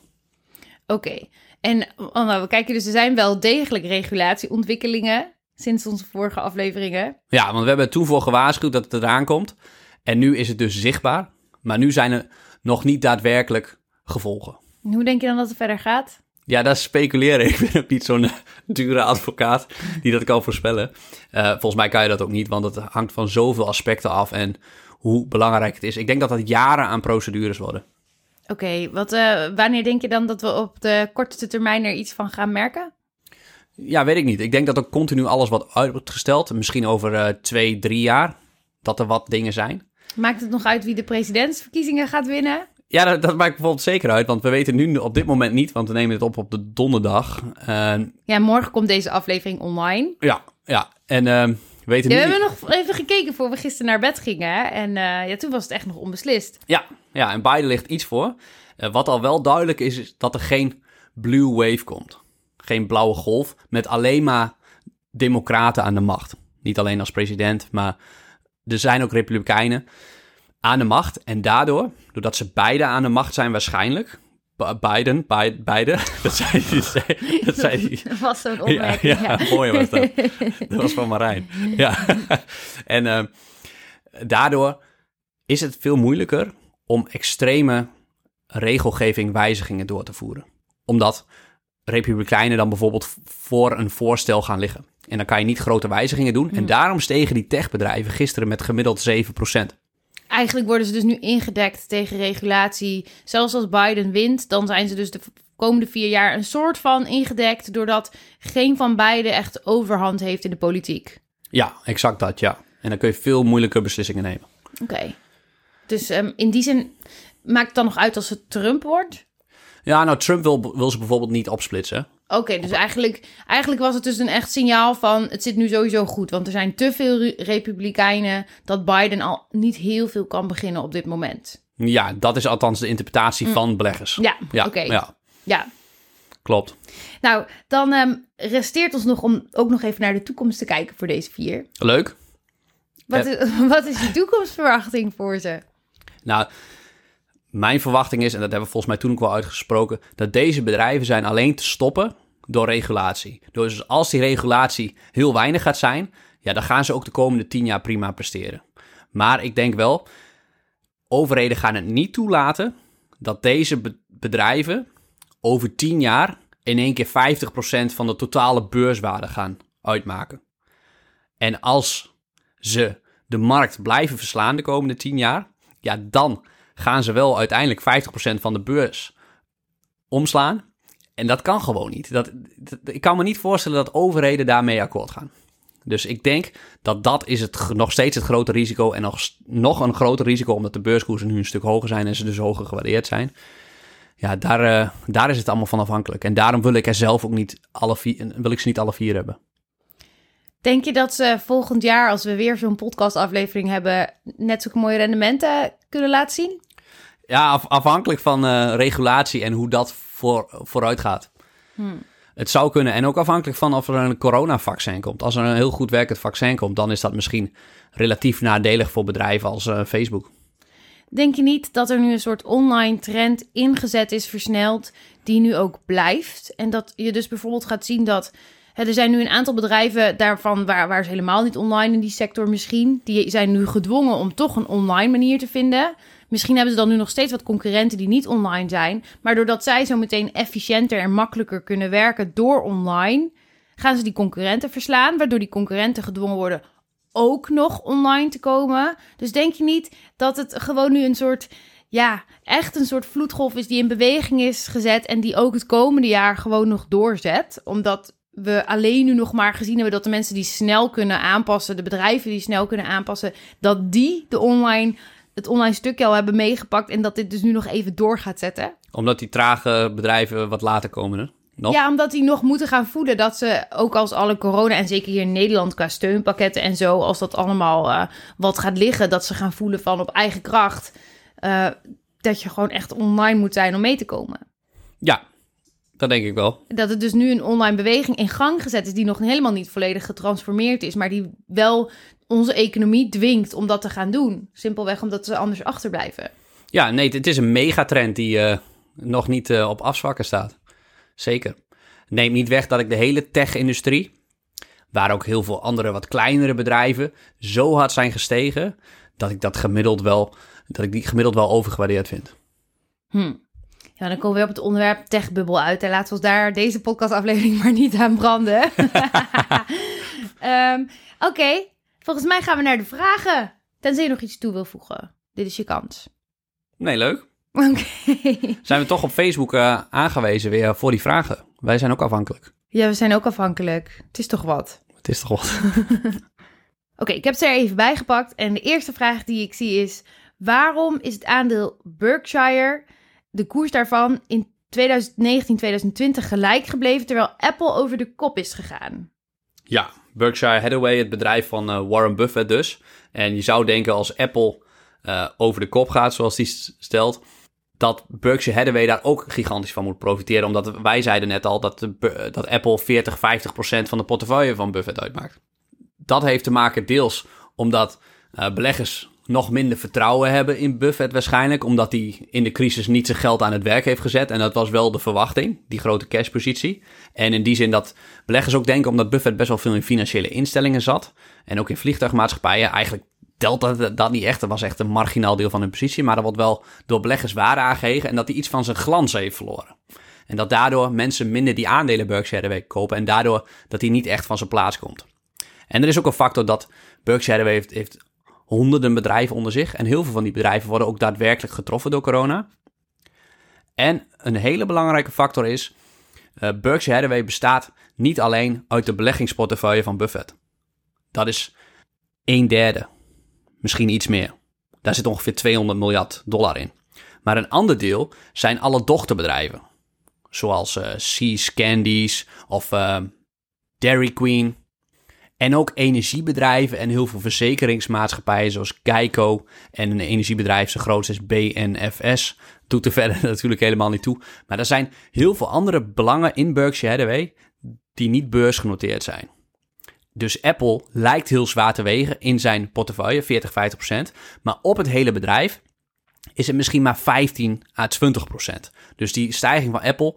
[SPEAKER 1] Oké. En oh, nou, we kijken dus, er zijn wel degelijk regulatieontwikkelingen sinds onze vorige afleveringen.
[SPEAKER 2] Ja, want we hebben toen voor gewaarschuwd dat het eraan komt. En nu is het dus zichtbaar. Maar nu zijn er nog niet daadwerkelijk gevolgen.
[SPEAKER 1] Hoe denk je dan dat het verder gaat?
[SPEAKER 2] Ja, dat is speculeren. Ik ben ook niet zo'n dure advocaat die dat kan voorspellen. Uh, volgens mij kan je dat ook niet, want het hangt van zoveel aspecten af en hoe belangrijk het is. Ik denk dat dat jaren aan procedures worden.
[SPEAKER 1] Oké, wat uh, wanneer denk je dan dat we op de kortste termijn er iets van gaan merken?
[SPEAKER 2] Ja, weet ik niet. Ik denk dat er continu alles wat uit wordt gesteld. Misschien over uh, twee, drie jaar dat er wat dingen zijn.
[SPEAKER 1] Maakt het nog uit wie de presidentsverkiezingen gaat winnen?
[SPEAKER 2] Ja, dat, dat, maakt bijvoorbeeld zeker uit. Want we weten nu op dit moment niet, want we nemen het op op de donderdag. Uh,
[SPEAKER 1] ja, morgen komt deze aflevering online.
[SPEAKER 2] Ja, ja. En uh, we weten
[SPEAKER 1] ja,
[SPEAKER 2] nu...
[SPEAKER 1] We hebben nog even gekeken voor we gisteren naar bed gingen. En uh, ja, toen was het echt nog onbeslist.
[SPEAKER 2] Ja, ja en beide ligt iets voor. Wat al wel duidelijk is, is dat er geen blue wave komt. Geen blauwe golf met alleen maar democraten aan de macht. Niet alleen als president, maar er zijn ook republikeinen aan de macht. En daardoor, doordat ze beide aan de macht zijn waarschijnlijk... Biden, beide, dat zei hij. Dat, zei
[SPEAKER 1] dat was zo'n opmerking.
[SPEAKER 2] Ja, ja, mooi was dat. Dat was van Marijn. Ja. En uh, daardoor is het veel moeilijker om extreme regelgeving wijzigingen door te voeren. Omdat republikeinen dan bijvoorbeeld voor een voorstel gaan liggen. En dan kan je niet grote wijzigingen doen. En daarom stegen die techbedrijven gisteren met gemiddeld 7%.
[SPEAKER 1] Eigenlijk worden ze dus nu ingedekt tegen regulatie. Zelfs als Biden wint, dan zijn ze dus de komende vier jaar een soort van ingedekt. Doordat geen van beiden echt overhand heeft in de politiek.
[SPEAKER 2] Ja, exact dat, ja. En dan kun je veel moeilijker beslissingen nemen.
[SPEAKER 1] Oké. Dus um, in die zin maakt het dan nog uit als het Trump wordt?
[SPEAKER 2] Ja, nou, Trump wil, wil ze bijvoorbeeld niet opsplitsen.
[SPEAKER 1] Oké, dus eigenlijk, eigenlijk was het dus een echt signaal van het zit nu sowieso goed. Want er zijn te veel republikeinen dat Biden al niet heel veel kan beginnen op dit moment.
[SPEAKER 2] Ja, dat is althans de interpretatie van beleggers.
[SPEAKER 1] Ja,
[SPEAKER 2] ja
[SPEAKER 1] oké.
[SPEAKER 2] Ja.
[SPEAKER 1] ja.
[SPEAKER 2] Klopt.
[SPEAKER 1] Nou, dan um, resteert ons nog om ook nog even naar de toekomst te kijken voor deze vier.
[SPEAKER 2] Leuk.
[SPEAKER 1] Wat, is, wat is je toekomstverwachting voor ze?
[SPEAKER 2] Nou, mijn verwachting is, en dat hebben we volgens mij toen ook wel uitgesproken, dat deze bedrijven zijn alleen te stoppen door regulatie. Dus als die regulatie heel weinig gaat zijn, ja, dan gaan ze ook de komende tien jaar prima presteren. Maar ik denk wel, overheden gaan het niet toelaten dat deze bedrijven over tien jaar in één keer 50% van de totale beurswaarde gaan uitmaken. En als ze de markt blijven verslaan de komende tien jaar, ja, dan gaan ze wel uiteindelijk 50% van de beurs omslaan. En dat kan gewoon niet. Dat, ik kan me niet voorstellen dat overheden daarmee akkoord gaan. Dus ik denk dat dat is het, nog steeds het grote risico. En nog, nog een groter risico omdat de beurskoersen nu een stuk hoger zijn en ze dus hoger gewaardeerd zijn. Ja, daar, uh, daar is het allemaal van afhankelijk. En daarom wil ik er zelf ook niet alle vier, wil ik ze niet alle vier hebben.
[SPEAKER 1] Denk je dat ze volgend jaar, als we weer zo'n podcastaflevering hebben, net zulke mooie rendementen kunnen laten zien?
[SPEAKER 2] Ja, af, afhankelijk van uh, regulatie en hoe dat voor, vooruit gaat. Hmm. Het zou kunnen. En ook afhankelijk van of er een coronavaccin komt. Als er een heel goed werkend vaccin komt, dan is dat misschien relatief nadelig voor bedrijven als uh, Facebook.
[SPEAKER 1] Denk je niet dat er nu een soort online trend ingezet is, versneld, die nu ook blijft? En dat je dus bijvoorbeeld gaat zien dat er zijn nu een aantal bedrijven daarvan waar, waar ze helemaal niet online in die sector misschien. Die zijn nu gedwongen om toch een online manier te vinden. Misschien hebben ze dan nu nog steeds wat concurrenten die niet online zijn. Maar doordat zij zo meteen efficiënter en makkelijker kunnen werken door online, gaan ze die concurrenten verslaan. Waardoor die concurrenten gedwongen worden ook nog online te komen. Dus denk je niet dat het gewoon nu een soort, ja, echt een soort vloedgolf is die in beweging is gezet en die ook het komende jaar gewoon nog doorzet? Omdat we alleen nu nog maar gezien hebben dat de mensen die snel kunnen aanpassen, de bedrijven die snel kunnen aanpassen, dat die de online, het online stukje al hebben meegepakt en dat dit dus nu nog even door gaat zetten.
[SPEAKER 2] Omdat die trage bedrijven wat later komen, hè? Nog?
[SPEAKER 1] Ja, omdat die nog moeten gaan voeden dat ze ook als alle corona en zeker hier in Nederland qua steunpakketten en zo, als dat allemaal uh, wat gaat liggen, dat ze gaan voelen van op eigen kracht, uh, dat je gewoon echt online moet zijn om mee te komen.
[SPEAKER 2] Ja, dat denk ik wel.
[SPEAKER 1] Dat het dus nu een online beweging in gang gezet is die nog helemaal niet volledig getransformeerd is, maar die wel onze economie dwingt om dat te gaan doen. Simpelweg omdat ze anders achterblijven.
[SPEAKER 2] Ja, nee, het is een megatrend die uh, nog niet uh, op afzwakken staat. Zeker. Neem niet weg dat ik de hele tech-industrie, waar ook heel veel andere wat kleinere bedrijven zo hard zijn gestegen, dat ik dat gemiddeld wel, dat ik die gemiddeld wel overgewaardeerd vind.
[SPEAKER 1] Hm. Ja, dan komen we weer op het onderwerp techbubbel uit. En laten we ons daar deze podcastaflevering maar niet aan branden. um, Oké, okay. volgens mij gaan we naar de vragen. Tenzij je nog iets toe wil voegen. Dit is je kans.
[SPEAKER 2] Nee, leuk.
[SPEAKER 1] Oké. Okay.
[SPEAKER 2] Zijn we toch op Facebook uh, aangewezen weer voor die vragen? Wij zijn ook afhankelijk.
[SPEAKER 1] Ja, we zijn ook afhankelijk. Het is toch wat?
[SPEAKER 2] Het is toch wat?
[SPEAKER 1] Oké, okay, ik heb ze er even bijgepakt. En de eerste vraag die ik zie is... Waarom is het aandeel Berkshire de koers daarvan in 2019, 2020 gelijk gebleven, terwijl Apple over de kop is gegaan.
[SPEAKER 2] Ja, Berkshire Hathaway, het bedrijf van uh, Warren Buffett dus. En je zou denken als Apple uh, over de kop gaat, zoals die stelt, dat Berkshire Hathaway daar ook gigantisch van moet profiteren. Omdat wij zeiden net al dat, dat Apple 40, 50 procent van de portefeuille van Buffett uitmaakt. Dat heeft te maken deels omdat uh, beleggers nog minder vertrouwen hebben in Buffett waarschijnlijk, omdat hij in de crisis niet zijn geld aan het werk heeft gezet. En dat was wel de verwachting, die grote cashpositie. En in die zin dat beleggers ook denken, omdat Buffett best wel veel in financiële instellingen zat, en ook in vliegtuigmaatschappijen, eigenlijk telt dat, dat niet echt. Dat was echt een marginaal deel van hun positie, maar dat wordt wel door beleggers waarde aangegeven en dat hij iets van zijn glans heeft verloren. En dat daardoor mensen minder die aandelen Berkshire Hathaway kopen en daardoor dat hij niet echt van zijn plaats komt. En er is ook een factor dat Berkshire Hathaway heeft, heeft honderden bedrijven onder zich. En heel veel van die bedrijven worden ook daadwerkelijk getroffen door corona. En een hele belangrijke factor is, uh, Berkshire Hathaway bestaat niet alleen uit de beleggingsportefeuille van Buffett. Dat is een derde, misschien iets meer. Daar zit ongeveer 200 miljard dollar in. Maar een ander deel zijn alle dochterbedrijven. Zoals uh, Seas Candies of uh, Dairy Queen. En ook energiebedrijven en heel veel verzekeringsmaatschappijen zoals Geico en een energiebedrijf zo groot als BNFS. Doet er verder natuurlijk helemaal niet toe. Maar er zijn heel veel andere belangen in Berkshire Hathaway die niet beursgenoteerd zijn. Dus Apple lijkt heel zwaar te wegen in zijn portefeuille, 40, 50 procent. Maar op het hele bedrijf is het misschien maar 15 à 20 procent. Dus die stijging van Apple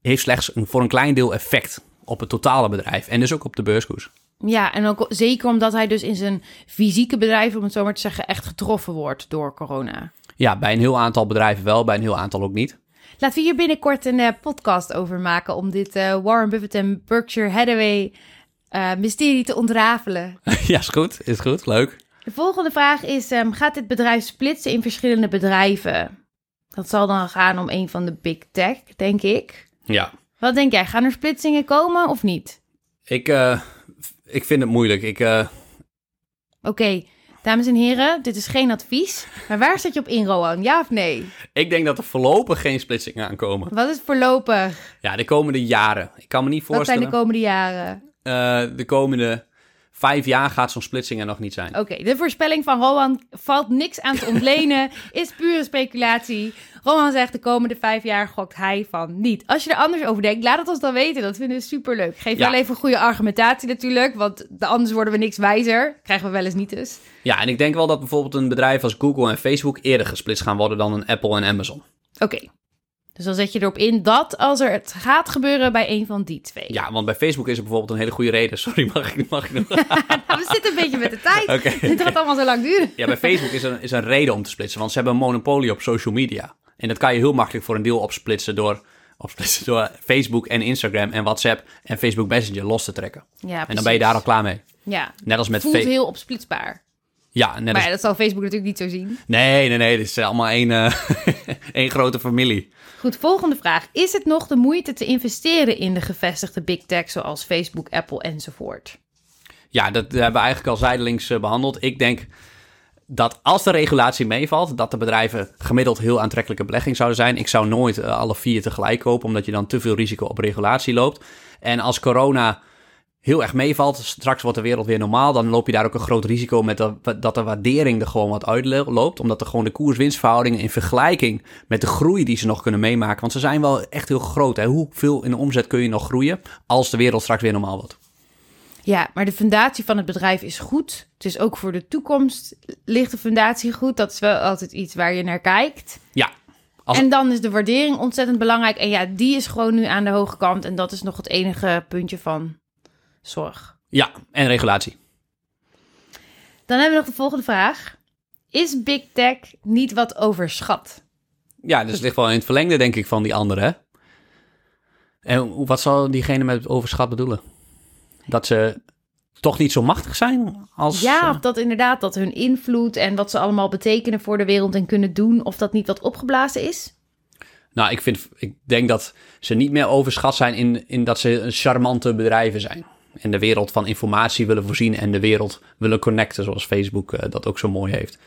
[SPEAKER 2] heeft slechts een, voor een klein deel effect op het totale bedrijf. En dus ook op de beurskoers.
[SPEAKER 1] Ja, en ook zeker omdat hij dus in zijn fysieke bedrijf, om het zo maar te zeggen, echt getroffen wordt door corona.
[SPEAKER 2] Ja, bij een heel aantal bedrijven wel, bij een heel aantal ook niet.
[SPEAKER 1] Laten we hier binnenkort een uh, podcast over maken om dit uh, Warren Buffett en Berkshire Hathaway uh, mysterie te ontrafelen.
[SPEAKER 2] ja, is goed, is goed, leuk.
[SPEAKER 1] De volgende vraag is, um, gaat dit bedrijf splitsen in verschillende bedrijven? Dat zal dan gaan om een van de big tech, denk ik.
[SPEAKER 2] Ja.
[SPEAKER 1] Wat denk jij, gaan er splitsingen komen of niet?
[SPEAKER 2] Ik, ik vind het moeilijk. Ik, uh...
[SPEAKER 1] Oké, okay. dames en heren, dit is geen advies. Maar waar zet je op in, Rowan? Ja of nee?
[SPEAKER 2] Ik denk dat er voorlopig geen splitsingen aankomen.
[SPEAKER 1] Wat is voorlopig?
[SPEAKER 2] Ja, de komende jaren. Ik kan me niet voorstellen.
[SPEAKER 1] Wat zijn de komende jaren?
[SPEAKER 2] Uh, de komende vijf jaar gaat zo'n splitsing er nog niet zijn.
[SPEAKER 1] Oké, de voorspelling van Rowan valt niks aan te ontlenen, is pure speculatie. Roman zegt de komende vijf jaar gokt hij van niet. Als je er anders over denkt, laat het ons dan weten. Dat vinden we superleuk. Geef ja. wel even goede argumentatie natuurlijk, want anders worden we niks wijzer. Krijgen we wel eens niet dus.
[SPEAKER 2] Ja, en ik denk wel dat bijvoorbeeld een bedrijf als Google en Facebook eerder gesplitst gaan worden dan een Apple en Amazon.
[SPEAKER 1] Oké. Dus dan zet je erop in dat als er het gaat gebeuren bij een van die twee.
[SPEAKER 2] Ja, want bij Facebook is er bijvoorbeeld een hele goede reden. Sorry, mag ik, mag ik nog?
[SPEAKER 1] Nou, we zitten een beetje met de tijd. Dit gaat allemaal zo lang duren.
[SPEAKER 2] Ja, bij Facebook is er, is een reden om te splitsen, want ze hebben een monopolie op social media. En dat kan je heel makkelijk voor een deel opsplitsen door, opsplitsen door Facebook en Instagram en WhatsApp en Facebook Messenger los te trekken.
[SPEAKER 1] Ja,
[SPEAKER 2] En dan ben je daar al klaar mee.
[SPEAKER 1] Ja,
[SPEAKER 2] Net als met
[SPEAKER 1] voelt
[SPEAKER 2] Facebook.
[SPEAKER 1] heel opsplitsbaar.
[SPEAKER 2] Ja, net
[SPEAKER 1] Maar ja, dat zal Facebook natuurlijk niet zo zien.
[SPEAKER 2] Nee, nee, nee, dit is allemaal één, eh, één grote familie.
[SPEAKER 1] Goed, volgende vraag. Is het nog de moeite te investeren in de gevestigde big tech zoals Facebook, Apple enzovoort?
[SPEAKER 2] Ja, dat hebben we eigenlijk al zijdelings eh, behandeld. Ik denk dat als de regulatie meevalt, dat de bedrijven gemiddeld heel aantrekkelijke belegging zouden zijn. Ik zou nooit eh, alle vier tegelijk kopen, omdat je dan te veel risico op regulatie loopt. En als corona heel erg meevalt, straks wordt de wereld weer normaal, dan loop je daar ook een groot risico met dat, dat de waardering er gewoon wat uitloopt. Omdat er gewoon de koers-winstverhoudingen in vergelijking met de groei die ze nog kunnen meemaken, want ze zijn wel echt heel groot. Hè? Hoeveel in de omzet kun je nog groeien als de wereld straks weer normaal wordt?
[SPEAKER 1] Ja, maar de fundatie van het bedrijf is goed. Dus ook voor de toekomst ligt de fundatie goed. Dat is wel altijd iets waar je naar kijkt.
[SPEAKER 2] Ja, Als-
[SPEAKER 1] En dan is de waardering ontzettend belangrijk. En ja, die is gewoon nu aan de hoge kant. En dat is nog het enige puntje van zorg.
[SPEAKER 2] ja, en regulatie.
[SPEAKER 1] Dan hebben we nog de volgende vraag. Is Big Tech niet wat overschat?
[SPEAKER 2] Ja, dus het ligt wel in het verlengde, denk ik, van die andere. En wat zal diegene met overschat bedoelen? Dat ze toch niet zo machtig zijn als...
[SPEAKER 1] Ja,
[SPEAKER 2] eh,
[SPEAKER 1] of dat inderdaad, dat hun invloed en wat ze allemaal betekenen voor de wereld en kunnen doen, of dat niet wat opgeblazen is?
[SPEAKER 2] Nou, ik, vind, ik denk dat ze niet meer overschat zijn in, in dat ze charmante bedrijven zijn. En de wereld van informatie willen voorzien en de wereld willen connecten, zoals Facebook eh, dat ook zo mooi heeft.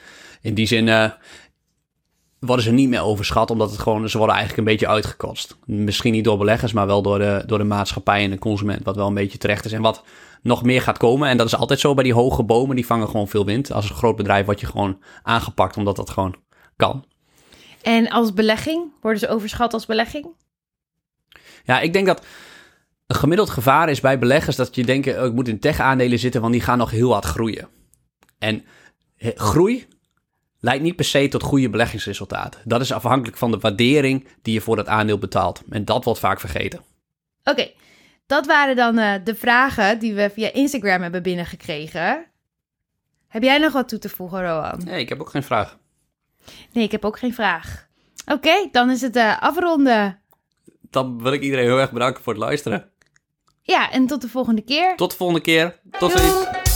[SPEAKER 2] In die zin eh, worden ze niet meer overschat, omdat het gewoon, ze worden eigenlijk een beetje uitgekotst. Misschien niet door beleggers, maar wel door de, door de maatschappij en de consument, wat wel een beetje terecht is. En wat nog meer gaat komen, en dat is altijd zo bij die hoge bomen, die vangen gewoon veel wind. Als een groot bedrijf word je gewoon aangepakt, omdat dat gewoon kan.
[SPEAKER 1] En als belegging? Worden ze overschat als belegging?
[SPEAKER 2] Ja, ik denk dat een gemiddeld gevaar is bij beleggers dat je denkt, oh, ik moet in tech-aandelen zitten, want die gaan nog heel hard groeien. En groei leidt niet per se tot goede beleggingsresultaten. Dat is afhankelijk van de waardering die je voor dat aandeel betaalt. En dat wordt vaak vergeten.
[SPEAKER 1] Oké, dat waren dan eh, de vragen die we via Instagram hebben binnengekregen. Heb jij nog wat toe te voegen, Roan?
[SPEAKER 2] Nee, ik heb ook geen vraag.
[SPEAKER 1] Nee, ik heb ook geen vraag. Oké, dan is het eh, afronden.
[SPEAKER 2] Dan wil ik iedereen heel erg bedanken voor het luisteren.
[SPEAKER 1] Ja, en tot de volgende keer.
[SPEAKER 2] Tot de volgende keer. Tot ziens.